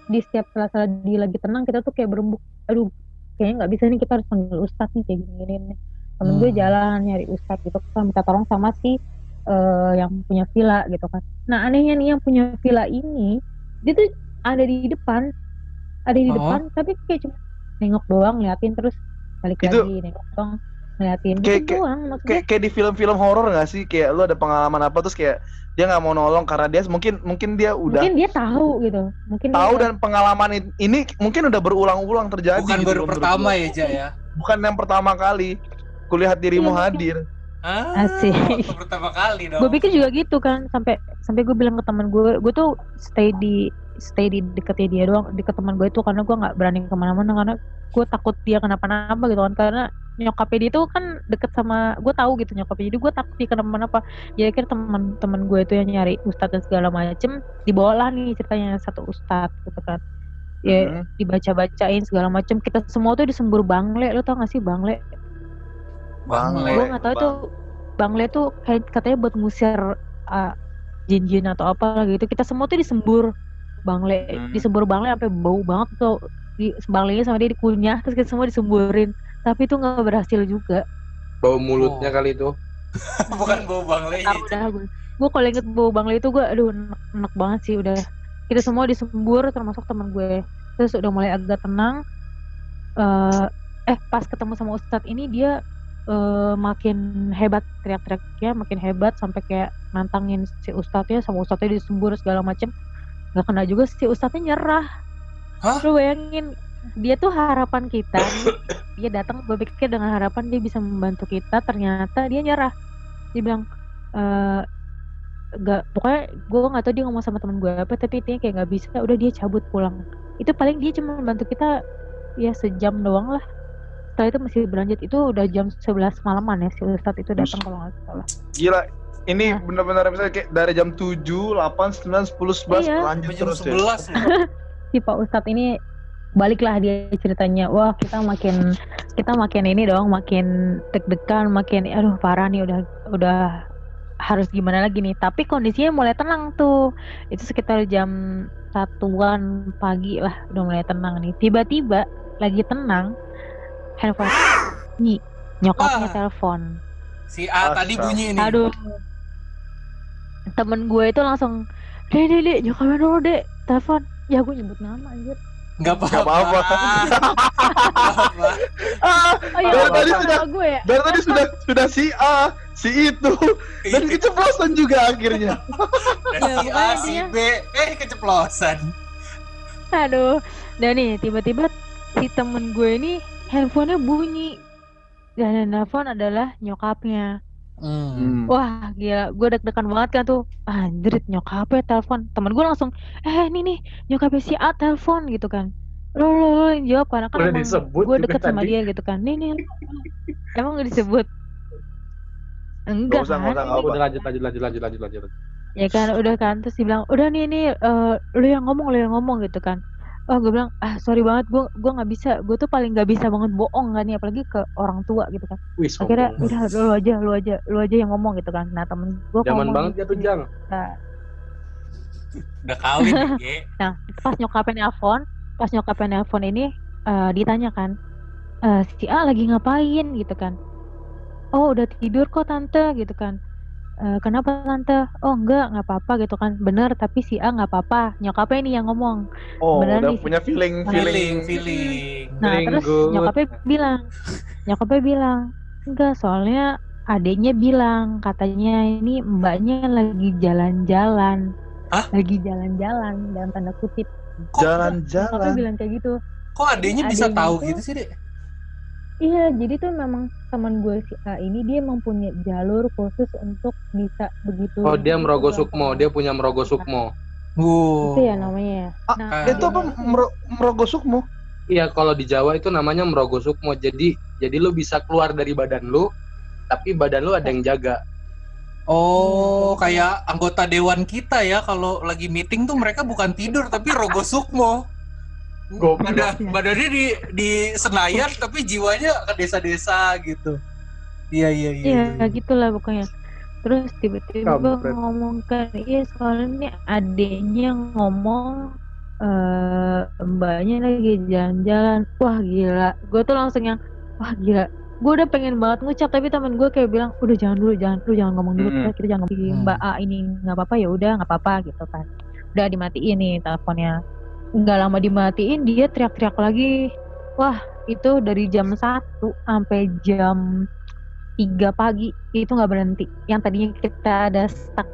di setiap sela-sela di lagi tenang kita tuh kayak berembuk aduh kayaknya nggak bisa nih kita harus panggil ustadz nih kayak gini nih temen gue Hmm. jalan nyari ustadz gitu kan minta tolong sama si eh, yang punya villa gitu kan nah anehnya nih yang punya villa ini dia tuh ada di depan ada di Oh. depan tapi kayak cuma nengok doang ngeliatin terus balik Itu- lagi nengok doang ngeliatin. Kayak- gitu doang maksudnya. kayak kayak di film-film horor nggak sih? Kayak lu ada pengalaman apa terus kayak dia nggak mau nolong karena dia mungkin mungkin dia udah mungkin dia tahu gitu. Mungkin tahu dia dan pengalaman ini mungkin udah berulang-ulang terjadi Bukan gitu baru pertama ya, Ja ya? bukan yang pertama kali. Kulihat dirimu Iya, mungkin. Ah, Asik. pertama kali dong. gue pikir juga gitu kan sampai sampai gue bilang ke teman gue gue tuh stay di stay di deketnya dia doang deket teman gue itu karena gue nggak berani ke mana-mana karena gue takut dia kenapa-napa gitu kan karena nyokapnya dia tuh kan deket sama gue tahu gitu nyokapnya jadi gue takut dia kenapa-napa jadi akhirnya teman-teman gue itu yang nyari ustadz dan segala macem dibawalah nih ceritanya satu ustadz gitu kan ya Hmm. dibaca-bacain segala macem kita semua tuh disembur bangle lo tau gak sih bangle Bangle. gue nggak tahu tuh bangle tuh kayak katanya buat ngusir uh, jin-jin atau apa gitu kita semua tuh disembur bangle Hmm. disembur bangle sampai bau banget tuh di banglenya sama dia dikunyah terus kita semua disemburin tapi itu nggak berhasil juga Bau mulutnya Oh. kali itu. Bukan bau bangle itu. udah gue gue kalau inget bau bangle itu gue aduh enak, enak banget sih udah kita semua disembur termasuk teman gue terus udah mulai agak tenang eh eh pas ketemu sama ustadz ini dia eh, makin hebat teriak-teriaknya makin hebat sampai kayak nantangin si ustadznya sama ustadznya disembur segala macem. Nggak kena juga si ustadznya nyerah. Hah? lu bayangin dia tuh harapan kita dia datang gue pikir dengan harapan dia bisa membantu kita ternyata dia nyerah. Dia bilang eh nggak pokoknya gue nggak tahu dia ngomong sama teman gue apa tapi intinya kayak nggak bisa udah dia cabut pulang. Itu paling dia cuma membantu kita ya sejam doang lah setelah itu masih berlanjut. Itu udah jam 11 malaman ya si Ustadz itu datang kalau nggak salah. Gila ini Nah. benar-benar misalnya kayak dari jam 7, 8, 9, 10, 11 Iya. lanjut Sampai jam terus ya. 11 loh. si Pak Ustadz ini baliklah dia ceritanya. Wah kita makin kita makin ini dong makin deg-degan makin aduh parah nih udah udah harus gimana lagi nih. Tapi kondisinya mulai tenang tuh. Itu sekitar jam satuan pagi lah udah mulai tenang nih. Tiba-tiba lagi tenang handphone bunyi nyokapnya Wah. telepon Si A tadi Astagfirullah. bunyi ini. aduh temen gue itu langsung deh deh deh nyokapnya dulu deh telepon ya gue nyebut nama anjir Enggak Nggak apa-apa. apa-apa. Nggak apa. ah oh iya Dari apa tadi sudah- gue ya dari tadi sudah sudah si A si itu dan keceplosan juga akhirnya Dan si Ya, A, si B, eh keceplosan. Aduh, dan nih tiba-tiba si temen gue ini handphonenya bunyi dan yang nelfon adalah nyokapnya. Hmm. Wah gila, gue deg-degan banget kan tuh. Anjrit nyokapnya telepon. Temen gue langsung, eh ini nih nyokapnya si A telepon gitu kan. Lo lo lo yang jawab karena kan emang gue deket sama tadi. dia gitu kan. Nih nih, emang gak disebut? Enggak usah, kan? usah, udah lanjut lanjut lanjut lanjut lanjut lanjut. ya kan udah kan terus dibilang udah nih nih eh, lu yang ngomong lu yang ngomong gitu kan oh gue bilang ah sorry banget gue gue nggak bisa. Gue tuh paling nggak bisa banget bohong kan nih apalagi ke orang tua gitu kan. Wih, akhirnya udah lu aja lu aja lu aja yang ngomong gitu kan. Nah temen gue Zaman banget ya tuh, Jang. Udah kawin ya, Ge. nah pas nyokapnya nelfon pas nyokapnya nelfon ini eh, ditanya kan eh, si A lagi ngapain? Gitu kan. Oh udah tidur kok tante gitu kan "Eh, kenapa tante oh enggak nggak apa-apa gitu kan bener tapi si A nggak apa-apa nyokapnya ini yang ngomong oh Beneran udah nih, punya feeling Feeling, feeling feeling. Nah Feeling terus good. nyokapnya bilang, nyokapnya bilang, enggak soalnya adiknya bilang katanya ini mbaknya lagi jalan-jalan, Hah? lagi jalan-jalan dalam tanda kutip. Kok, Nyokapnya jalan-jalan bilang kayak gitu. kok adanya bisa Adenya tahu tuh- gitu sih, Dek? Iya, jadi tuh memang teman gue si A ini dia mempunyai jalur khusus untuk bisa begitu. Oh, dia begitu merogoh gampang. sukmo, dia punya merogoh sukmo. Wow. Itu ya namanya. ya. Ah, Nah, itu apa Mero- merogoh sukmo Iya, kalau di Jawa itu namanya merogoh sukmo. Jadi jadi lu bisa keluar dari badan lu, tapi badan lu ada yang jaga. Oh, kayak anggota dewan kita ya kalau lagi meeting tuh mereka bukan tidur tapi rogo sukmo. Badan, badannya di di Senayan tapi jiwanya ke desa-desa gitu. Iya iya iya. Iya, iya. gitulah pokoknya. Terus tiba-tiba ngomong kan, iya soalnya ini adiknya ngomong eh mbaknya lagi jalan-jalan. Wah gila, gue tuh langsung yang wah gila. Gue udah pengen banget ngucap tapi temen gue kayak bilang udah jangan dulu, jangan dulu, jangan ngomong dulu, Hmm. kita, kita jangan ngomong Hmm. mbak A ini nggak apa-apa ya udah nggak apa-apa gitu kan. Udah dimatiin nih teleponnya. Nggak lama dimatiin dia teriak-teriak lagi. Wah itu dari jam 1 sampai jam 3 pagi itu nggak berhenti. Yang tadinya kita ada stuck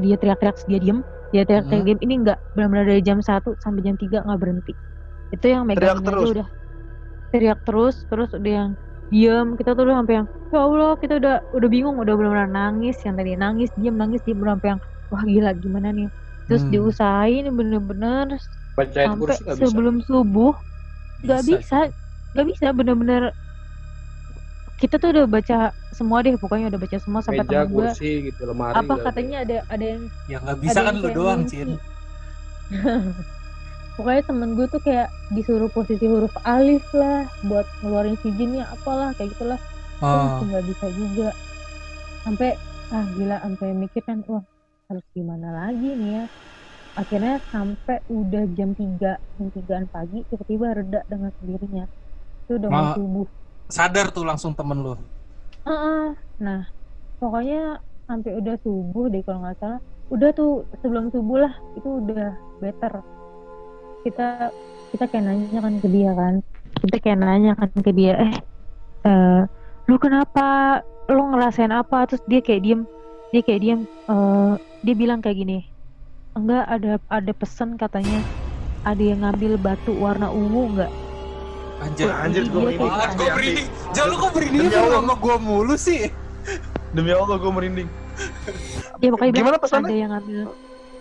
dia teriak-teriak dia diem, dia teriak-teriak Hmm. diem. Ini nggak benar-benar dari jam 1 sampai jam 3 nggak berhenti. Itu yang megang terus? udah teriak terus, terus udah yang diem. Kita tuh udah sampai yang ya Allah kita udah udah bingung, udah benar-benar nangis. Yang tadi nangis diem nangis diem udah sampai yang wah gila gimana nih. Terus Hmm. diusahain bener-bener sampai kursi nggak bisa. sebelum subuh nggak Bisa nggak bisa bener-bener kita tuh udah baca semua deh pokoknya udah baca semua sampai Meja, temen gue kursi gitu, lemari. apa katanya ada ada yang Ya nggak bisa ada kan lu kayak doang. Cin. pokoknya temen gue tuh kayak disuruh posisi huruf alif lah buat ngeluarin si jinnya apalah kayak gitulah Itu Oh. nggak bisa juga sampai ah gila sampai mikir kan wah harus gimana lagi nih ya akhirnya sampai udah jam 3 jam 3 pagi tiba-tiba reda dengan sendirinya itu udah mau Ma- subuh Sadar tuh langsung temen lu. Heeh. Nah, pokoknya sampai udah subuh deh kalau nggak salah. Udah tuh sebelum subuh lah itu udah better. Kita kita kayak nanya kan ke dia kan. Kita kayak nanya kan ke dia, eh, eh lu kenapa? Lu ngerasain apa? Terus dia kayak diem, dia kayak diem. eh dia bilang kayak gini, enggak ada ada pesan katanya ada yang ngambil batu warna ungu enggak? Anjir. Wah, anjir, dia merinding. gue merinding. Jangan lu kok merinding Demi Allah. sama gua mulu sih. Demi Allah gue merinding. Ya pokoknya bilang, Gimana pesannya? ada yang ngambil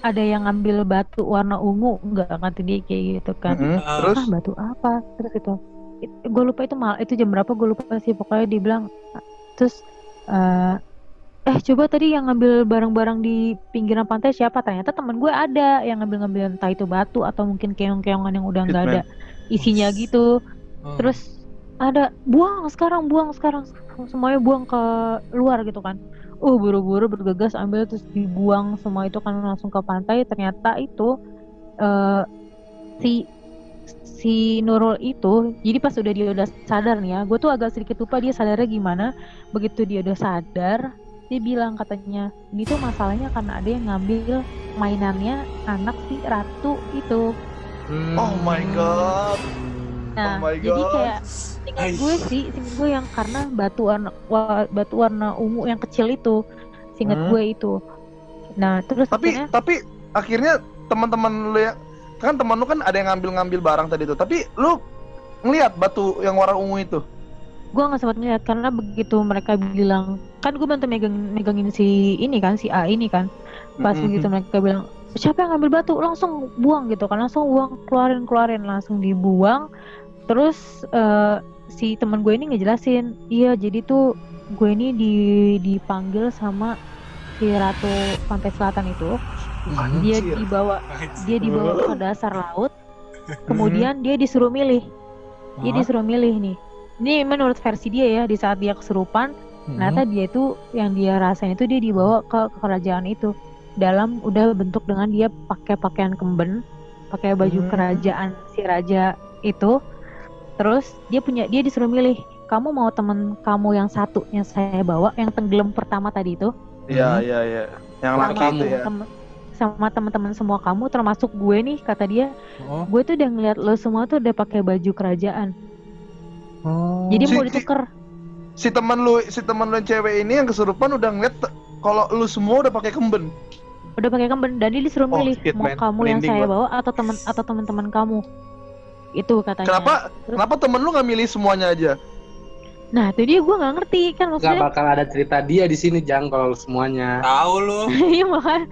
ada yang ngambil batu warna ungu enggak kata dia kayak gitu kan. Mm-mm. Ah. Terus Ah batu apa? Terus itu gue lupa itu mal itu jam berapa gue lupa sih pokoknya dia bilang terus eh eh coba tadi yang ngambil barang-barang di pinggiran pantai siapa? Ternyata teman gue ada yang ngambil-ngambil entah itu batu atau mungkin keong-keongan yang udah nggak ada isinya gitu. Oh. terus ada buang sekarang buang sekarang. Semuanya buang ke luar gitu kan. Uh buru-buru bergegas ambil terus dibuang semua itu kan langsung ke pantai. Ternyata itu eh si si Nurul itu jadi pas udah dia udah sadar nih ya gue tuh agak sedikit lupa dia sadarnya gimana. Begitu dia udah sadar dia bilang katanya ini tuh masalahnya karena ada yang ngambil mainannya anak si ratu itu Hmm. Oh my god. nah Oh my jadi God. kayak Ingat gue sih, seingat gue yang karena batu warna wa- batu warna ungu yang kecil itu, seingat Hmm. gue itu. Nah terus Tapi akhirnya, tapi akhirnya teman-teman lu ya kan teman lu kan ada yang ngambil-ngambil barang tadi tuh. Tapi lu ngelihat batu yang warna ungu itu. gue nggak sempat ngeliat karena begitu mereka bilang, kan gue bantu megang megangin si ini kan, si A ini kan. Pas Mm-mm. begitu mereka bilang, siapa yang ngambil batu, langsung buang gitu kan, langsung buang, keluarin keluarin, langsung dibuang. Terus eh, si teman gue ini ngejelasin, iya jadi tuh gue ini di dipanggil sama si ratu pantai selatan itu Hmm. dia Anjir. dibawa Anjir. dia dibawa ke dasar laut kemudian dia disuruh milih dia disuruh milih nih ini menurut versi dia ya di saat dia kesurupan Hmm. ternyata dia itu yang dia rasain itu dia dibawa ke kerajaan itu dalam udah bentuk dengan dia pakai pakaian kemben pakai baju Hmm. kerajaan si raja itu terus dia punya dia disuruh milih kamu mau temen kamu yang satu yang saya bawa yang tenggelam pertama tadi itu Iya Mhm. iya iya. Yang sama laki itu ya. temen- sama teman-teman semua kamu termasuk gue nih kata dia Oh. gue tuh udah ngeliat lo semua tuh udah pakai baju kerajaan Oh. jadi mau ditukar Si teman lu si teman lu yang cewek ini yang kesurupan udah ngeliat kalau lu semua udah pakai kemben. udah pakai kemben dan dia disuruh Oh, milih shit, mau man. kamu yang saya bawa atau teman atau teman-teman kamu itu katanya Kenapa Terus- kenapa temen lu nggak milih semuanya aja? nah itu dia gue nggak ngerti kan maksudnya bakal ada cerita dia di sini Jang kalau semuanya. Tahu lu. iya makanya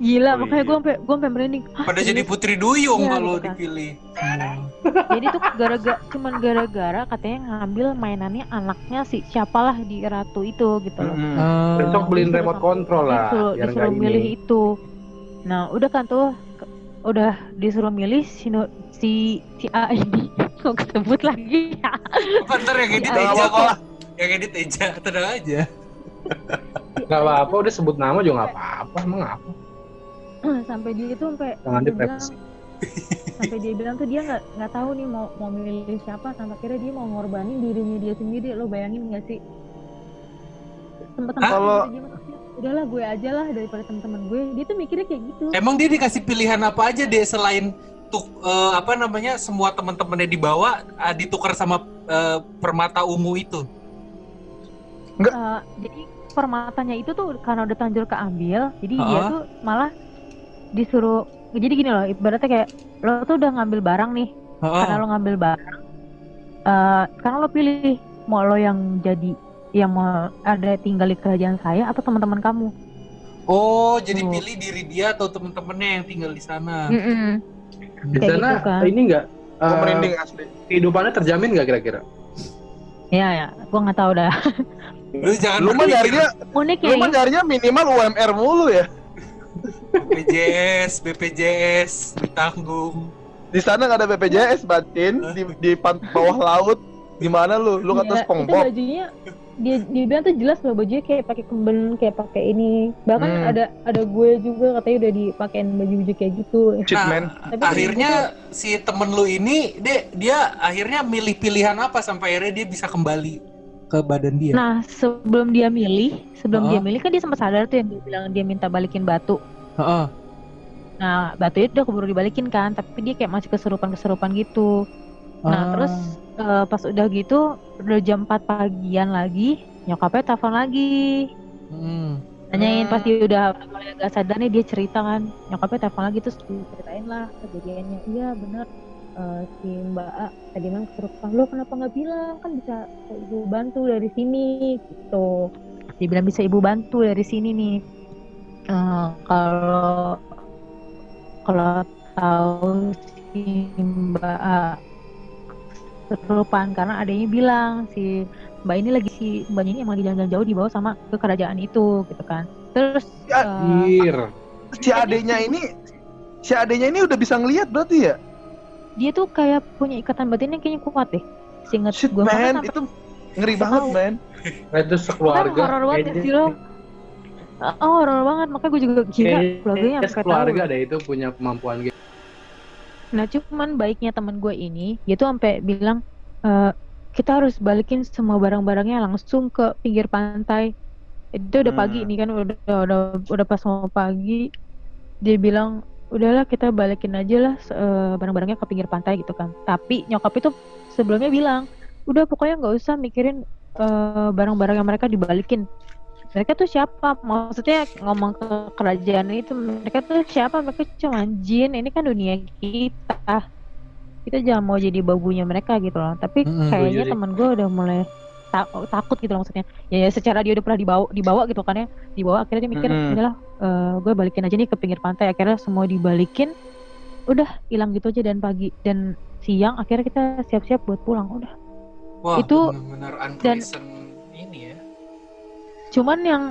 Gila, Oh, makanya iya. gue sampai gue sampai merinding. Hah, Pada jadi putri duyung Iya, kalau gitu kan. dipilih. Jadi tuh gara-gara cuman gara-gara katanya ngambil mainannya anaknya si siapalah di ratu itu gitu loh. Mm-mm. Eh, Besok beliin Disuruh remote control lah, Disuruh, biar disuruh milih ini. itu. Nah, udah kan tuh udah disuruh milih si si si A ini kok kesebut lagi ya. Apa ntar yang edit Eja apa-apa. kok? Yang edit Eja, tenang aja. Si Nggak A apa-apa, udah sebut nama juga nggak apa-apa, emang apa? sampai dia tuh sampai Jangan dia bilang sampai dia bilang tuh dia nggak nggak tahu nih mau mau milih siapa sampai akhirnya dia mau ngorbanin dirinya dia sendiri lo bayangin nggak sih sempet Hah? Kalau- dia udahlah gue aja lah daripada teman-teman gue dia tuh mikirnya kayak gitu Emang dia dikasih pilihan apa aja deh selain tuk eh, apa namanya semua teman-temannya dibawa ah, ditukar sama eh, permata ungu itu. Eh, jadi permatanya itu tuh karena udah tanjur keambil jadi dia Ah. tuh malah disuruh jadi gini loh ibaratnya kayak lo tuh udah ngambil barang nih Heeh. karena lo ngambil barang eh sekarang lo pilih mau lo yang jadi yang mau ada tinggal di kerajaan saya atau teman-teman kamu Oh, jadi Oh. pilih diri dia atau temen-temennya yang tinggal di sana. Di Kayak sana gitu kan. ini nggak Gue eh, merinding asli. kehidupannya terjamin nggak kira-kira? ya ya gua nggak tahu dah Lu jangan Lu mah nyarinya, unik ya lu mah nyarinya minimal UMR mulu ya. BPJS, BPJS ditanggung. Di sana nggak ada BPJS, Batin. Di, di bawah laut. Gimana lu? Lu kata Iya, itu SpongeBob. bajunya dia dia bilang tuh jelas loh bajunya kayak pakai kemben kayak pakai ini bahkan Hmm. ada ada gue juga katanya udah dipakein baju-baju kayak gitu Nah, man. Tapi akhirnya si temen lu ini dia dia akhirnya milih pilihan apa sampai akhirnya dia bisa kembali ke badan dia. nah sebelum dia milih sebelum Oh. dia milih kan dia sempat sadar tuh yang dia bilang dia minta balikin batu Heeh. nah batu itu udah keburu dibalikin kan tapi dia kayak masih keserupan keserupan gitu Nah Ah. terus eh, pas udah gitu udah jam 4 pagian lagi nyokapnya telepon lagi Hmm. nanyain Hmm. pas dia udah udah mulai agak sadar nih dia cerita kan nyokapnya telepon lagi terus diceritain lah kejadiannya iya bener eh, si Mbak A tadi bilang kesurupan lo kenapa nggak bilang kan bisa ibu bantu dari sini gitu dia bilang bisa ibu bantu dari sini nih Eh, kalau kalau tahu si Mbak A kesurupan karena adanya bilang si Mbak ini lagi si Mbaknya ini emang lagi jalan-jalan jauh dibawa sama ke kerajaan itu gitu kan terus Ya, Ir. Si adenya ini, si adenya ini udah bisa ngelihat berarti ya? Dia tuh kayak punya ikatan batin yang kayaknya kuat deh seinget Shit gue man, sampai itu ngeri banget man. Nah, itu kan sekeluarga. horor banget ya sih lo oh horor banget makanya gue juga gila keluarganya Kayaknya sampai sekeluarga deh itu punya kemampuan gitu. Nah cuman baiknya teman gue ini dia tuh sampai bilang "Eh, kita harus balikin semua barang-barangnya langsung ke pinggir pantai. Itu udah pagi Hmm. nih kan udah udah udah pas mau pagi dia bilang udahlah kita balikin aja lah eh, barang-barangnya ke pinggir pantai gitu kan. Tapi nyokap itu sebelumnya bilang udah pokoknya nggak usah mikirin eh, barang-barang yang mereka dibalikin. Mereka tuh siapa? Maksudnya ngomong ke kerajaan itu mereka tuh siapa? Mereka cuma jin. Ini kan dunia kita kita jangan mau jadi babunya mereka gitu loh tapi Mm-mm, kayaknya temen gue udah mulai ta- takut gitu loh maksudnya. Ya, ya secara dia udah pernah dibawa dibawa gitu kan ya. Dibawa akhirnya dia mikir Mm-mm. udahlah eh, gue balikin aja nih ke pinggir pantai. Akhirnya semua dibalikin udah hilang gitu aja. Dan pagi dan siang akhirnya kita siap-siap buat pulang udah. Wah, itu- benar-benar unpleasant ini ya. cuman yang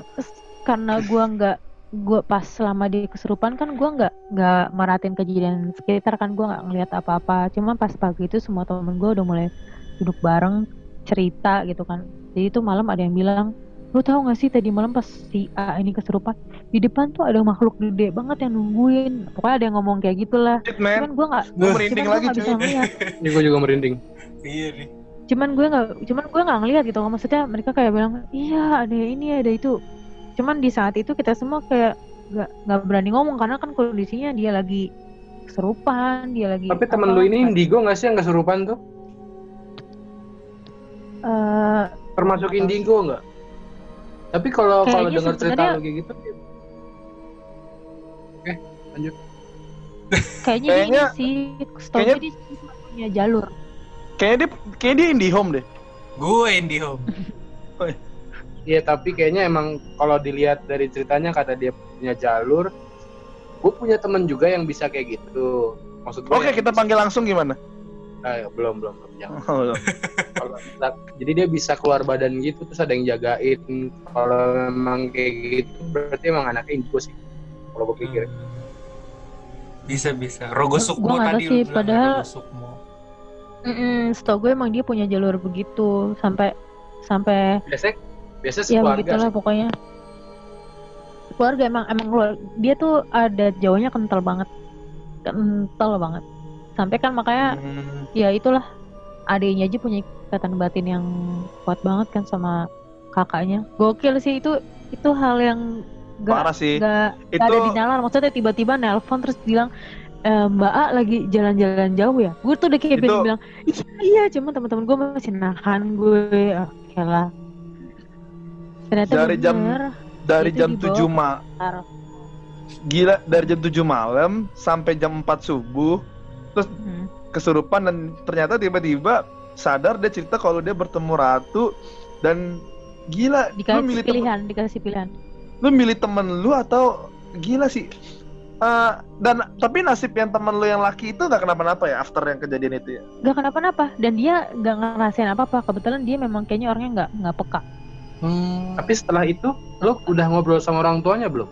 karena gua nggak gua pas selama di kesurupan kan gua nggak nggak merhatiin kejadian sekitar kan gua nggak ngeliat apa-apa. Cuman pas pagi itu semua temen gua udah mulai duduk bareng cerita gitu kan jadi itu malam ada yang bilang lu tahu gak sih tadi malam pas si A ini kesurupan di depan tuh ada makhluk gede banget yang nungguin pokoknya ada yang ngomong kayak gitulah cuman gua nggak gue merinding lagi nggak cuy. bisa ngeliat Ini gue juga merinding. Iya nih. cuman gue nggak cuman gue nggak ngeliat gitu maksudnya mereka kayak bilang iya ada ini ada itu cuman di saat itu kita semua kayak nggak nggak berani ngomong karena kan kondisinya dia lagi keserupan dia lagi Tapi temen lu ini kan. indigo gak sih yang kesurupan tuh? Eh, Termasuk indigo nggak? Tapi kalau kalau Kayaknya dengar cerita lu kayak gitu, kayaknya, Kayaknya- dia ini sih dia cuma punya jalur Kayaknya dia, kayaknya dia IndiHome deh. Gue IndiHome. Iya tapi kayaknya emang kalau dilihat dari ceritanya kata dia punya jalur gue punya temen juga yang bisa kayak gitu maksud gue Oke, kita panggil langsung gimana? Eh, belum belum belum jangan Oh, belum. Kalau bisa- jadi dia bisa keluar badan gitu terus ada yang jagain kalau memang kayak gitu berarti emang anaknya indigo sih kalau gue pikir Hmm. Bisa bisa. Rogo Sukmo tadi sih, padahal- Rogo Sukmo. Mm-mm, setahu gue emang dia punya jalur begitu sampai sampai biasanya biasanya ya begitulah sih. pokoknya keluarga emang emang keluar dia tuh ada jauhnya kental banget kental banget sampai kan makanya Hmm. ya itulah adiknya aja punya ikatan batin yang kuat banget kan sama kakaknya gokil sih itu itu hal yang Parah gak sih. gak, Itu ada di nalar maksudnya tiba-tiba nelpon terus bilang e, Mbak A lagi jalan-jalan jauh ya gue tuh udah kayak Itu- bilang iya iya cuma teman-teman gue masih nahan gue oke lah ternyata Dari jam- bener dari jam dibawa 7 ma Taruh. gila dari jam 7 malam sampai jam 4 subuh Hmm. kesurupan dan ternyata tiba-tiba sadar dia cerita kalau dia bertemu ratu dan gila lu dikasih milih temen, pilihan dikasih pilihan. lu milih temen lu atau gila sih? Eh, dan tapi nasib yang temen lu yang laki itu nggak kenapa-napa ya after yang kejadian itu ya? Gak kenapa-napa dan dia gak ngerasain apa-apa. Kebetulan dia memang kayaknya orangnya nggak nggak peka. Hmm. tapi setelah itu lo udah ngobrol sama orang tuanya belum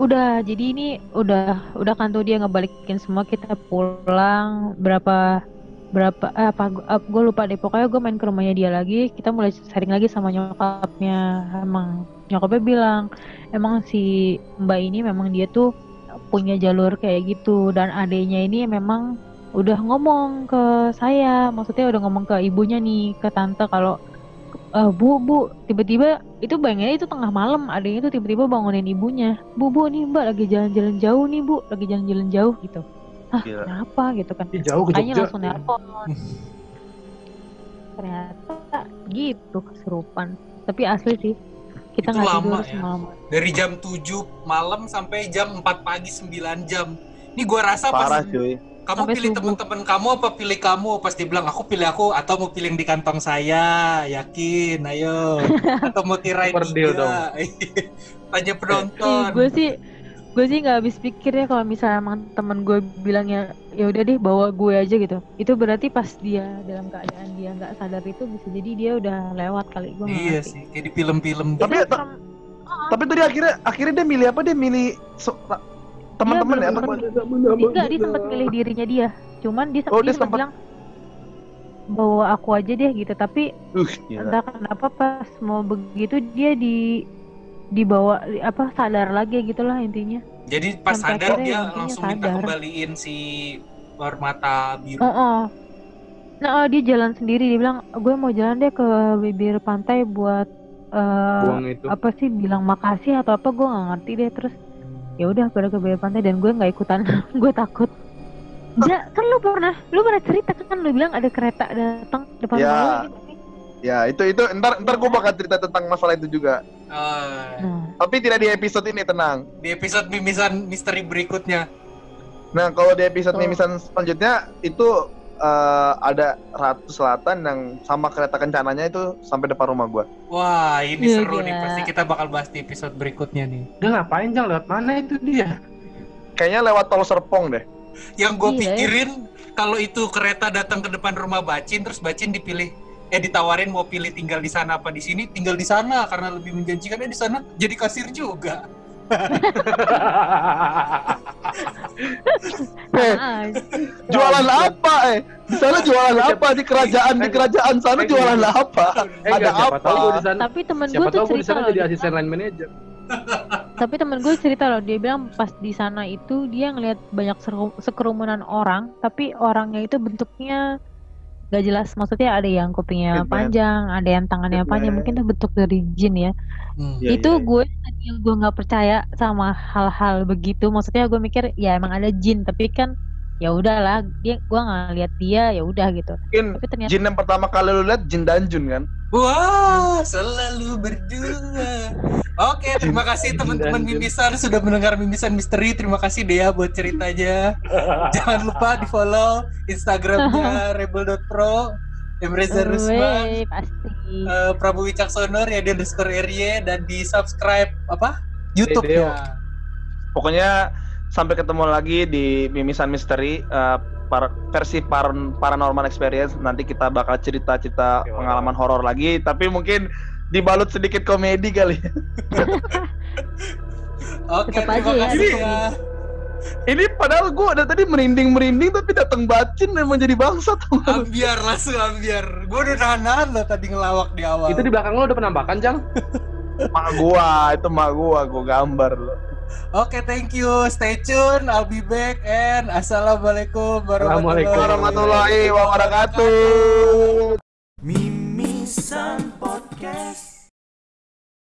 udah jadi ini udah udah kan tuh dia ngebalikin semua kita pulang. Berapa berapa eh, apa gue lupa deh. Pokoknya gue main ke rumahnya dia lagi kita mulai sharing lagi sama nyokapnya. Emang nyokapnya bilang emang si mbak ini memang dia tuh punya jalur kayak gitu. Dan adiknya ini memang udah ngomong ke saya maksudnya udah ngomong ke ibunya nih ke tante kalau eh bu bu tiba-tiba itu bayangannya itu tengah malam adanya itu tiba-tiba bangunin ibunya. Bu bu nih mbak lagi jalan-jalan jauh nih bu lagi jalan-jalan jauh gitu. Ah Gila. kenapa gitu kan? Ih, jauh ke Jogja. langsung nelpon. Ternyata gitu kesurupan tapi asli sih kita nggak lama tidur ya. semalam. Dari jam 7 malam sampai jam 4 pagi 9 jam. Ini gua rasa parah pas cuy kamu Sampai pilih teman-teman kamu apa pilih kamu? Pas dia bilang aku pilih aku atau mau pilih yang di kantong saya? Yakin ayo. Atau mau tirai deal dong. tiga tanya penonton. Gue sih gue sih nggak habis pikir ya kalau misalnya emang temen gue bilangnya ya udah deh bawa gue aja gitu. Itu berarti pas dia dalam keadaan dia nggak sadar itu bisa jadi dia udah lewat kali gue iya ngerti. sih kayak di film-film. Tapi- tapi tadi akhirnya akhirnya dia milih apa? Dia milih so- teman-teman ya Dia apa belum- Enggak, dia sempat milih dirinya dia. Cuman dia, Oh, dia, dia sempat bilang bawa aku aja deh gitu. Tapi uh gila. entah kenapa pas mau begitu dia di dibawa apa sadar lagi gitulah intinya. jadi pas Sampai sadar akhirnya dia langsung minta sadar. kembaliin si permata biru Oh, oh. Nah, oh, dia jalan sendiri. Dia bilang, gue mau jalan deh ke bibir pantai buat buang itu apa sih bilang makasih atau apa gue nggak ngerti deh terus ya udah pada ke bibir pantai dan gue nggak ikutan. Gue takut. Ja kan lu pernah lu pernah cerita kan lu bilang ada kereta datang depan Ya. rumah lu gitu. ya itu itu ntar ntar gue bakal cerita tentang masalah itu juga. Eh, nah. Tapi tidak di episode ini tenang. Di episode mimisan misteri berikutnya. Nah kalau di episode Oh. mimisan selanjutnya itu eh, ada ratu selatan yang sama kereta kencananya itu sampai depan rumah gue wah ini Iya, seru nih. Gila. pasti kita bakal bahas di episode berikutnya nih. Dia ngapain jang? Lewat mana itu dia? Kayaknya lewat tol Serpong deh. Yang gue ya. pikirin kalau itu kereta datang ke depan rumah Bacin terus Bacin dipilih eh ditawarin mau pilih tinggal di sana apa di sini tinggal di sana karena lebih menjanjikan eh di sana jadi kasir juga Eh, jualan apa eh? Di sana jualan apa? Di kerajaan di kerajaan sana jualan apa? eh ada siapa apa? tahu gue di sana tapi temen gue siapa tuh di cerita sana loh jadi dia asisten bilang- line manager. Tapi temen gue cerita loh dia bilang pas di sana itu dia ngelihat banyak seru- sekerumunan orang tapi orangnya itu bentuknya gak jelas maksudnya ada yang kupingnya panjang ada yang tangannya panjang mungkin itu bentuk dari jin ya Hmm. Iya, itu iya. gue tadinya gue nggak percaya sama hal-hal begitu maksudnya gue mikir ya emang ada jin tapi kan ya udahlah dia gue nggak lihat dia ya udah gitu mungkin tapi ternyata jin yang pertama kali lu lihat jin Danjun kan Wah, selalu berdua. Oke, terima kasih teman-teman mimisan sudah mendengar mimisan misteri. Terima kasih Dea buat ceritanya. Jangan lupa di follow Instagramnya rebel.pro, Emreza Rusman, pasti eh, Prabu Wicaksono, Riadi underscore RY, dan di subscribe apa? YouTube ya. pokoknya sampai ketemu lagi di Mimisan Misteri uh, par- versi par- paranormal experience. Nanti kita bakal cerita-cerita pengalaman horor lagi, tapi mungkin dibalut sedikit komedi kali. Oke, Tetap terima aja ya, kasih ya. Ini padahal gue ada tadi merinding-merinding tapi datang bacin emang jadi bangsat. Ambiar langsung ambiar. Gue udah nahan-nahan lo tadi ngelawak di awal. Itu di belakang lo ada penampakan, Jang? mak gua, itu mak gua, gua gambar loh. Oke, thank you. Stay tune. I'll be back and assalamualaikum warahmatullahi Warahmatullahi wabarakatuh. Mimisan Podcast